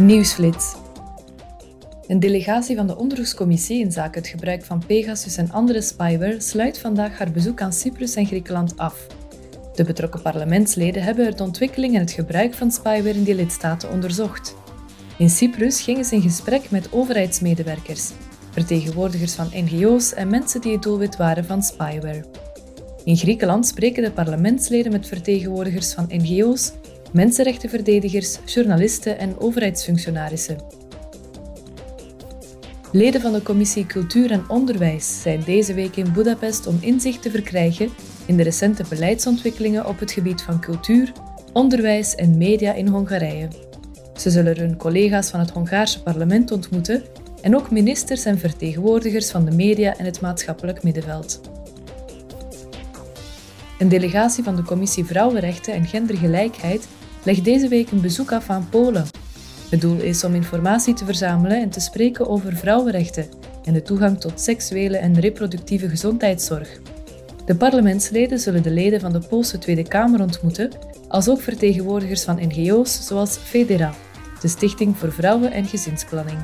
Nieuwsflits. Een delegatie van de onderzoekscommissie in zaken het gebruik van Pegasus en andere spyware sluit vandaag haar bezoek aan Cyprus en Griekenland af. De betrokken parlementsleden hebben de ontwikkeling en het gebruik van spyware in die lidstaten onderzocht. In Cyprus gingen ze in gesprek met overheidsmedewerkers, vertegenwoordigers van NGO's en mensen die het doelwit waren van spyware. In Griekenland spreken de parlementsleden met vertegenwoordigers van NGO's, mensenrechtenverdedigers, journalisten en overheidsfunctionarissen. Leden van de Commissie Cultuur en Onderwijs zijn deze week in Budapest om inzicht te verkrijgen in de recente beleidsontwikkelingen op het gebied van cultuur, onderwijs en media in Hongarije. Ze zullen hun collega's van het Hongaarse parlement ontmoeten en ook ministers en vertegenwoordigers van de media en het maatschappelijk middenveld. Een delegatie van de Commissie Vrouwenrechten en Gendergelijkheid legt deze week een bezoek af aan Polen. Het doel is om informatie te verzamelen en te spreken over vrouwenrechten en de toegang tot seksuele en reproductieve gezondheidszorg. De parlementsleden zullen de leden van de Poolse Tweede Kamer ontmoeten, als ook vertegenwoordigers van NGO's zoals Federa, de Stichting voor Vrouwen en Gezinsplanning.